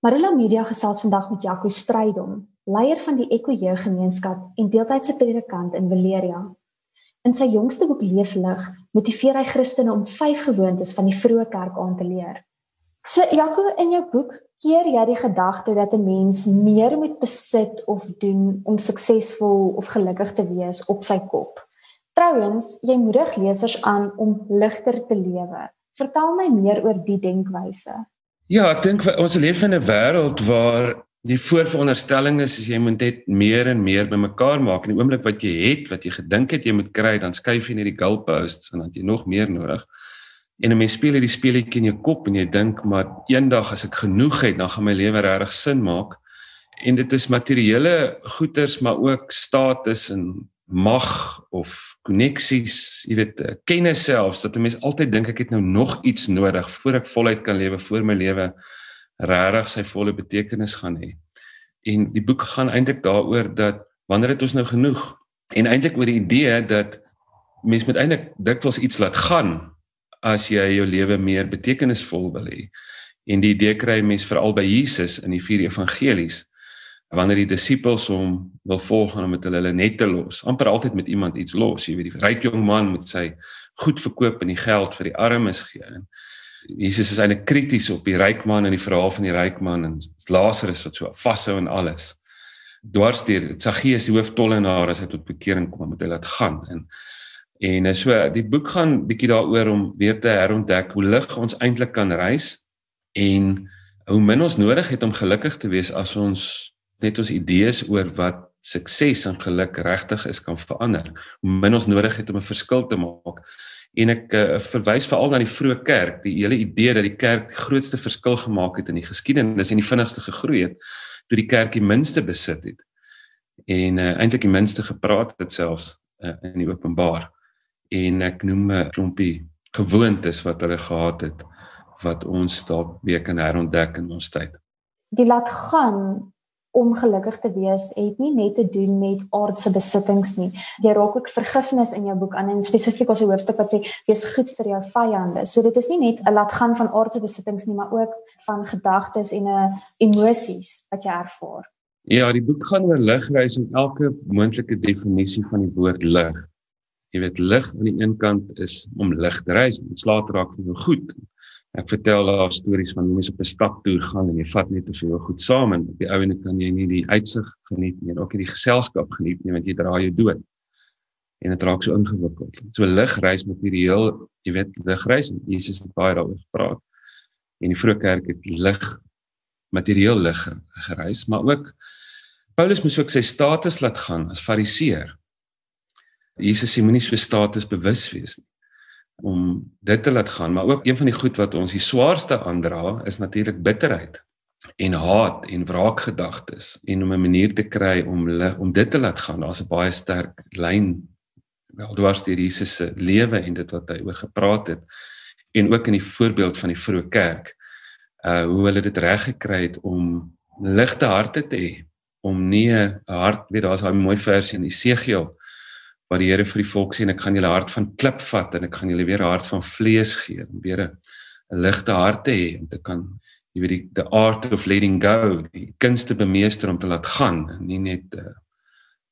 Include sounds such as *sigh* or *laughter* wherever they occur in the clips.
Marula Media gesels vandag met Jaco Strydom, leier van die Eko Jeuggemeenskap en deeltydse predikant in Valeria. In sy jongste boek Leeflig, motiveer hy Christene om 5 gewoontes van die vroeë kerk aan te leer. So Jaco, in jou boek keer jy die gedagte dat 'n mens meer moet besit of doen om suksesvol of gelukkig te wees op sy kop. Trouwens, jy moedig lesers aan om ligter te lewe. Vertel my meer oor die denkwyse. Ja, ek dink ons leef in 'n wêreld waar die voorveronderstelling is as jy moet net meer en meer bymekaar maak en die oomblik wat jy het, wat jy gedink het jy moet kry, dan skuif jy net die goalposts en dan jy nog meer nodig. En 'n mens speel hierdie speletjie in jou kop en jy dink maar eendag as ek genoeg het, dan gaan my lewe regtig sin maak. En dit is materiële goederes, maar ook status en mag of koneksies, jy weet, eh, kennis selfs dat 'n mens altyd dink ek het nou nog iets nodig voor ek voluit kan lewe, voor my lewe regtig sy volle betekenis gaan hê. En die boek gaan eintlik daaroor dat wanneer het ons nou genoeg? En eintlik oor die idee dat mens moet eintlik dikwels iets laat gaan as jy jou lewe meer betekenisvol wil hê. En die idee kry mense veral by Jesus in die vier evangelies wanneer die disippels hom wil volg en met hulle net te los. amper altyd met iemand iets los, jy weet die ryk jong man moet sy goed verkoop en die geld vir die armes gee. En Jesus is eintlik krities op die ryk man en die verhaal van die ryk man en Lazarus wat so vashou en alles. Dwarsteer Saggeus die hooftollenaar as hy tot bekering kom met hy laat gaan en en so die boek gaan bietjie daaroor om weer te herontdek hoe lig ons eintlik kan reis en hoe min ons nodig het om gelukkig te wees as ons net ons idees oor wat sukses en geluk regtig is kan verander. Hoe min ons nodig het om 'n verskil te maak. En ek uh, verwys veral na die vroeë kerk, die hele idee dat die kerk die grootste verskil gemaak het in die geskiedenis en die vinnigste gegroei het toe die kerk die minste besit het. En uh, eintlik die minste gepraat het selfs uh, in die openbaar. En ek noem 'n klompie gewoontes wat hulle gehad het wat ons dalk weer kan herontdek in ons tyd. Die laat gaan om gelukkig te wees het nie net te doen met aardse besittings nie. Jy raak ook vergifnis in jou boek aan en spesifiek 'n hoofstuk wat sê wees goed vir jou vyande. So dit is nie net 'n laat gaan van aardse besittings nie, maar ook van gedagtes en 'n uh, emosies wat jy ervaar. Ja, die boek gaan oor ligreis en elke moontlike definisie van die woord lig. Jy weet lig aan die een kant is om lig te reis, ontslae te raak van jou goed, Ek vertel daar stories van hoe mense op 'n staptoer gaan en jy vat net te veel goed saam en op die ouene kan jy nie die uitsig geniet nie en ook nie die geselskap geniet nie want jy dra jou dood. En dit raak so ingewikkeld. So ligreis materieel, jy weet ligreis Jesus het baie daaroor gepraat. En die vroeë kerk het lig materieel lig gereis, maar ook Paulus moes ook sy status laat gaan as fariseer. Jesus sê moenie so status bewus wees nie om dit te laat gaan, maar ook een van die goed wat ons die swaarste aandra is natuurlik bitterheid en haat en wraakgedagtes en om 'n manier te kry om om dit te laat gaan. Daar's 'n baie sterk lyn wel dwars deur Jesus se lewe en dit wat hy oor gepraat het en ook in die voorbeeld van die vroeë kerk uh hoe hulle dit reg gekry het om ligte harte te hê om nie 'n hart weet daar's 'n mooi versie in Esegiel waar die Here vir die volk sê en ek gaan julle hart van klip vat en ek gaan julle weer 'n hart van vlees gee en weer 'n ligte hart hê om te kan jy weet die the art of letting go die kunste bemeester om te laat gaan en nie net uh,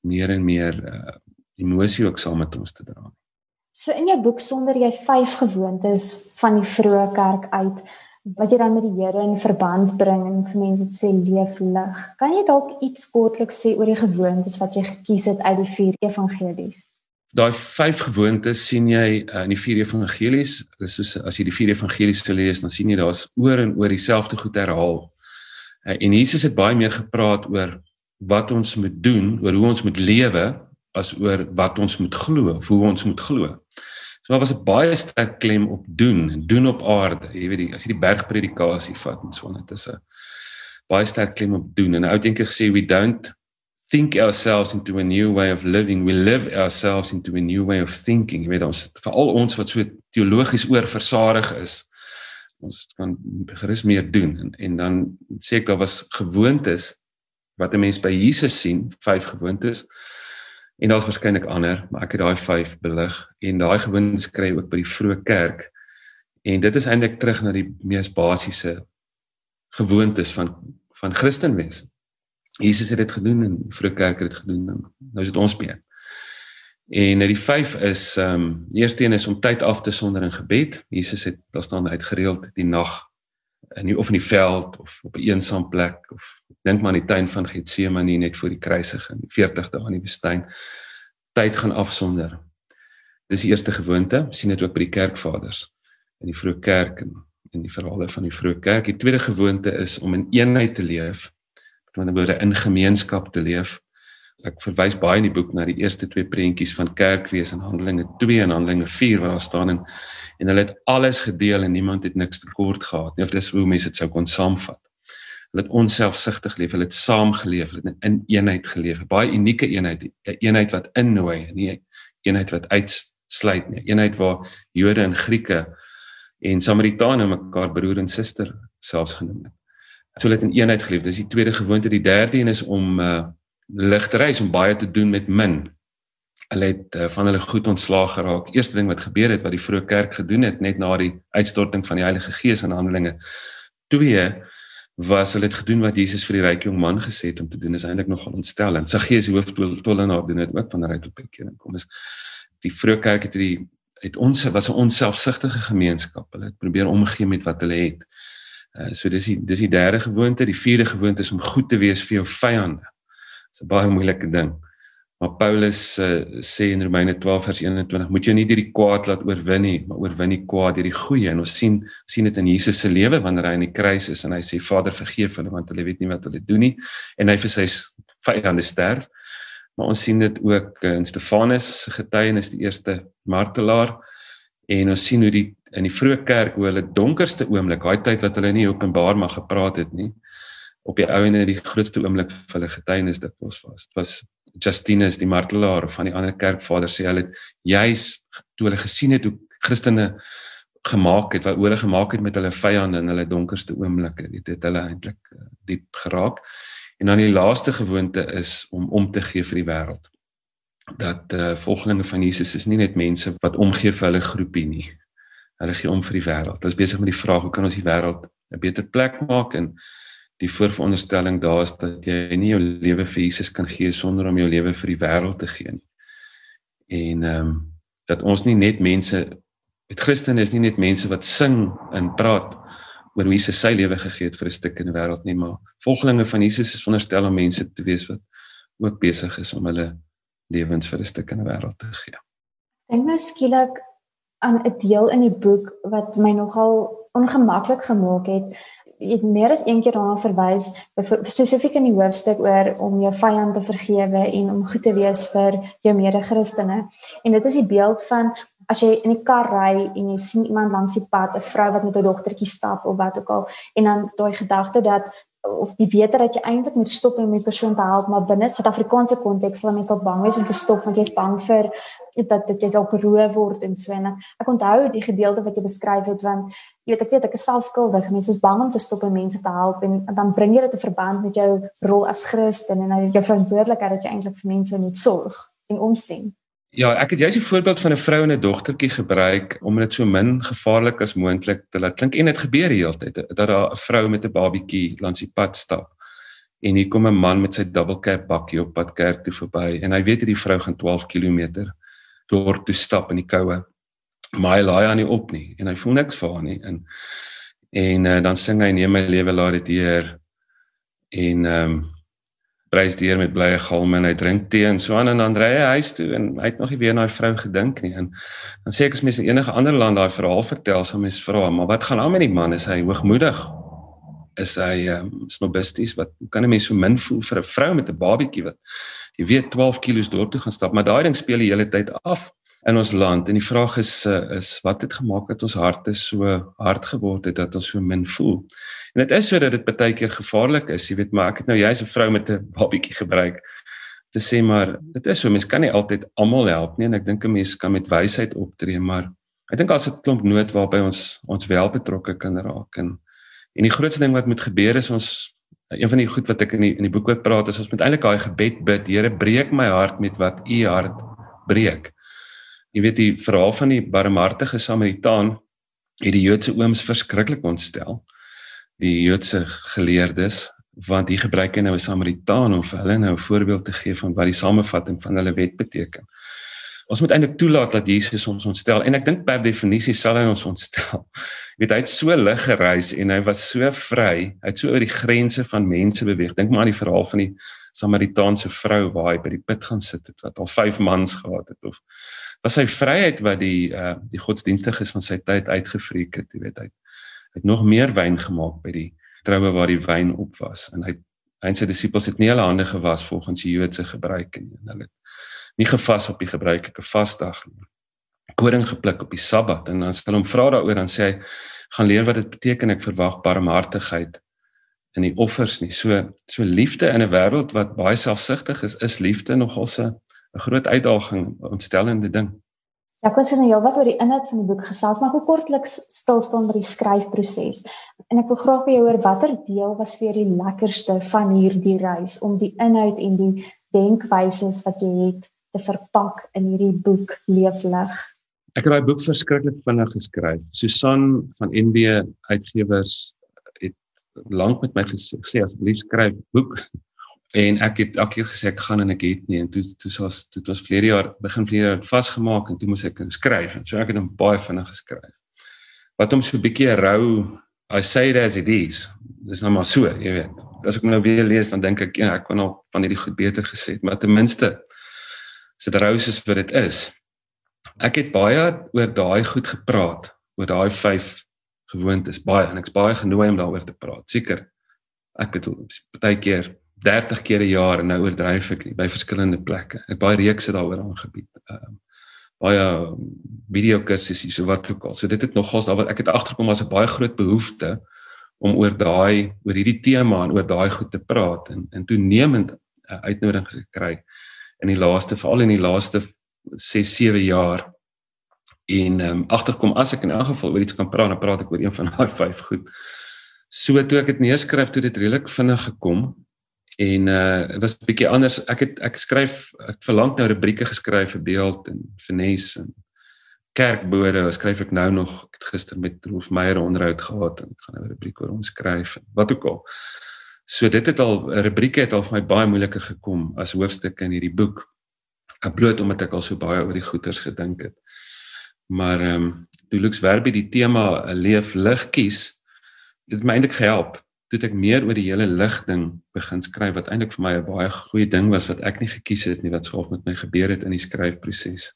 meer en meer uh, emosie ook saam met ons te dra nie. So in jou boek sonder jy 5 gewoontes van die vroeë kerk uit wat jy dan met die Here in verband bring en vir mense sê leef lig. Kan jy dalk iets kortliks sê oor die gewoontes wat jy gekies het uit die vier evangelies? Daai vyf gewoontes sien jy uh, in die vier evangelies. Dis soos as jy die vier evangelies lees, dan sien jy daar's oor en oor dieselfde goed herhaal. Uh, en Jesus het baie meer gepraat oor wat ons moet doen, oor hoe ons moet lewe as oor wat ons moet glo of hoe ons moet glo. So daar was 'n baie sterk klem op doen en doen op aarde. Jy weet die as jy die bergpredikasie vat en so net is 'n baie sterk klem op doen. En ou dink ek gesê we don't think ourselves into a new way of living. We live ourselves into a new way of thinking. Jy weet ons veral ons wat so teologies oor versadig is. Ons kan gerus meer doen en en dan sê ek daar was gewoontes wat 'n mens by Jesus sien, vyf gewoontes En daar's waarskynlik ander, maar ek het daai 5 belig en daai gewoontes kry ook by die vroeë kerk. En dit is eintlik terug na die mees basiese gewoontes van van Christen wees. Jesus het dit gedoen en die vroeë kerk het dit gedoen. Nou is dit ons beurt. En die 5 is ehm um, die eerste een is om tyd af te sonder in gebed. Jesus het daar staan uitgereeld die nag in die of in die veld of op 'n eensaam plek of dink maar in die tuin van Getsemane net voor die kruisiging, 40 dae in die woestyn. Tyd gaan afsonder. Dis die eerste gewoonte. Sien dit ook by die kerkvaders in die vroeë kerk en in die verhale van die vroeë kerk. Die tweede gewoonte is om in eenheid te leef. Met ander woorde in gemeenskap te leef ek verwys baie in die boek na die eerste twee prentjies van kerkwees in Handelinge 2 en Handelinge 4 waar daar staan en en hulle het alles gedeel en niemand het niks tekort gehad nie of dis hoe mense dit sou kon saamvat. Hulle het onselfsugtig geleef, hulle het saam geleef, hulle het in eenheid geleef, baie unieke eenheid, 'n eenheid wat innooi, nie 'n eenheid wat uitsluit nie, eenheid waar Jode en Grieke en Samaritane mekaar broer en suster selfs genoem het. So hulle het in eenheid geleef. Dis die tweede gewoonte, die derde een is om uh ligtereis om baie te doen met min. Hulle het uh, van hulle goed ontslaag geraak. Eerste ding wat gebeur het wat die vroeë kerk gedoen het net na die uitstorting van die Heilige Gees in Handelinge 2 was hulle het gedoen wat Jesus vir die ryk jong man gesê het om te doen. Dis eintlik nogal ontstellend. Sy gees hoofdtollenaar doen dit ook wanneer hy tot bekering kom. Dis die vroeë kerk het die het ons was 'n onselfsugtige gemeenskap. Hulle het probeer omgee met wat hulle het. Uh, so dis die dis die derde gewoonte, die vierde gewoonte is om goed te wees vir jou vyande. Dis 'n baie moeilike ding. Maar Paulus uh, sê in Romeine 12 vers 21, moet jy nie deur die kwaad laat oorwin nie, maar oorwin die kwaad deur die goeie. En ons sien sien dit in Jesus se lewe wanneer hy aan die kruis is en hy sê Vader vergeef hulle want hulle weet nie wat hulle doen nie en hy vir sy vyande sterf. Maar ons sien dit ook in Stefanus se getuienis die eerste martelaar en ons sien hoe die in die vroeë kerk hoe hulle donkerste oomblik, daai tyd wat hulle nie openbaar mag gepraat het nie, op die ou en die grootste oomblik vir hulle getuienis dit was was dit was Justinus die martelaar van die ander kerkvaders sê hulle het juis toe hulle gesien het hoe Christene gemaak het wat hulle gemaak het met hulle vyande in hulle donkerste oomblikke dit het hulle eintlik uh, diep geraak. En dan die laaste gewoonte is om om te gee vir die wêreld. Dat uh, volgelinge van Jesus is nie net mense wat omgee vir hulle groepie nie. Hulle gee om vir die wêreld. Hulle is besig met die vraag hoe kan ons die wêreld 'n beter plek maak? En die voorveronderstelling daar is dat jy nie jou lewe vir Jesus kan gee sonder om jou lewe vir die wêreld te gee nie. En ehm um, dat ons nie net mense met Christene is nie net mense wat sing en praat oor hoe Jesus sy lewe gegee het vir 'n stuk in die wêreld nie, maar volgelinge van Jesus is veronderstel om mense te wees wat ook besig is om hulle lewens vir 'n stuk in die wêreld te gee. Dink nou skielik aan 'n deel in die boek wat my nogal ongemaklik gemaak het ek meer as een keer daarna verwys spesifiek in die hoofstuk oor om jou vyand te vergewe en om goed te wees vir jou mede-Christene. En dit is die beeld van as jy in die kar ry en jy sien iemand langs die pad, 'n vrou wat met 'n dogtertjie stap of wat ook al en dan daai gedagte dat of die wete dat jy eintlik moet stop om die persoon te help maar binne Suid-Afrikaanse konteks sal mense dalk bang wees om te stop want jy's bang vir dat dat jy dalk geroof word en so. En ek onthou die gedeelte wat jy beskryf het want jy weet ek weet ek is self skuldig. Mense is bang om te stop en mense te help en, en dan bring jy dit in verband met jou rol as Christen en jy verantwoordelikheid dat jy eintlik vir mense moet sorg en omsien Ja, ek het juist 'n voorbeeld van 'n vrou en 'n dogtertjie gebruik om dit so min gevaarlik as moontlik te laat klink. En dit gebeur die hele tyd dat daar 'n vrou met 'n babietjie langs die pad stap en hier kom 'n man met sy double cab bakkie op pad kerk toe verby en hy weet dat die vrou gaan 12 km deur toe stap in die koue maar hy laai aan nie op nie en hy voel niks vir haar nie en en uh, dan sing hy neem my lewe laat dit hier en ehm um, prys deur met blye galm en hy drink tee en so aan en dan ry hy huis toe en hy het nog nie weer na daai vrou gedink nie. En dan sê ek as mense in enige ander land daai verhaal vertel sal mense vra maar wat gaan aan met die man? Is hy hoogmoedig? Is hy um, snobisties? Wat kan 'n mens so min voel vir 'n vrou met 'n babietjie wat jy weet 12 kg dorp toe gaan stap? Maar daai ding speel die hele tyd af in ons land. En die vraag is uh, is wat het gemaak dat ons harte so hard geword het dat ons so min voel? En dit is sodat dit baie keer gevaarlik is, jy weet, maar ek het nou jy's 'n vrou met 'n babietjie gebruik te sê maar dit is so mens kan nie altyd almal help nie. En ek dink 'n mens kan met wysheid optree, maar ek dink as 'n klomp nood waarby ons ons wel betrokke kan raak. En en die grootste ding wat moet gebeur is ons een van die goed wat ek in die in die boek oor praat is ons moet eintlik daai gebed bid, Here breek my hart met wat u hart breek. Jy weet die verhaal van die barmhartige Samaritaan het die Joodse ooms verskriklik ontstel die Joodse geleerdes want hier gebruik hy nou 'n Samaritaan om vir hulle nou 'n voorbeeld te gee van wat die samevatting van hulle wet beteken. Ons moet eintlik toelaat dat Jesus ons ontstel en ek dink per definisie sal hy ons ontstel. *laughs* Jy weet hy het so lig gereis en hy was so vry. Hy het so oor die grense van mense beweeg. Dink maar aan die verhaal van die Samaritaanse vrou waar hy by die put gaan sit het wat al 5 mans gehad het of was sy vryheid wat die uh die godsdienstiges van sy tyd uitgevreek het, jy weet hy het nog meer wyn gemaak by die troue waar die wyn op was. En hy en sy disippels het nie hulle hande gewas volgens die Joodse gebruike nie. En hulle het nie gevas op die gebruikelike vasdag nie. Koring gepluk op die Sabbat. En dan stel hom vra daaroor dan sê hy gaan leer wat dit beteken. Ek verwag barmhartigheid in die offers nie. So so liefde in 'n wêreld wat baie selfsugtig is is liefde nogal 'n 'n groot uitdaging ontstellende ding Ja, ek wou net heel wat oor die inhoud van die boek gesels, maar ek wil kortliks stil staan by die skryfproses. En ek wil graag by jou hoor watter deel was vir jou die lekkerste van hierdie reis om die inhoud en die denkwyses wat jy het te verpak in hierdie boek Leeflig. Ek het daai boek verskriklik vinnig geskryf. Susan van NB Uitgewers het lank met my gesê asseblief skryf boek en ek het elke keer gesê ek gaan en ek het nie en toe toe was toe was verlede jaar begin verlede jaar vasgemaak en toe moes ek skryf en so ek het hom baie vinnig geskryf. Wat hom so 'n bietjie rou I say it as it is. Dis nou maar so, jy weet. As ek nou weer lees dan dink ek ja, ek kon al van hierdie goed beter gesê het, maar ten minste sit rou soos wat dit is. Ek het baie oor daai goed gepraat, oor daai vyf gewoontes baie en ek's baie genooi om daaroor te praat. Seker. Ek bedoel, baie keer 30 keer 'n jaar en nou oordryf ek by verskillende plekke. Ek baie reekse daaroor aangebied. Ehm uh, baie video kursusse so wat ook al. So dit het nogals daar wat ek het agterkom as 'n baie groot behoefte om oor daai oor hierdie tema en oor daai goed te praat en en toenemend uh, uitnodigings gekry in die laaste veral in die laaste 6 7 jaar en ehm um, agterkom as ek in elk geval oor iets kan praat, dan praat ek oor een van daai *laughs* vyf goed. So toe ek dit neerskryf, toe dit redelik vinnig gekom En uh dit was 'n bietjie anders. Ek het ek skryf ek verlang nou rubrieke geskryf vir beeld en finesse en kerkbode. Skryf ek nou nog ek het gister met Rolf Meyer onderhoud gehad en ek gaan nou 'n rubriek oor hom skryf. Wat ook al. So dit het al rubrieke het al vir my baie moeiliker gekom as hoofstukke in hierdie boek. Ek bloot omdat ek al so baie oor die goeters gedink het. Maar ehm um, toe Lux Werby die tema 'n leef lig kies, het my eintlik gehelp toe ek meer oor die hele lig ding begin skryf wat eintlik vir my 'n baie goeie ding was wat ek nie gekies het nie wat skof met my gebeur het in die skryfproses.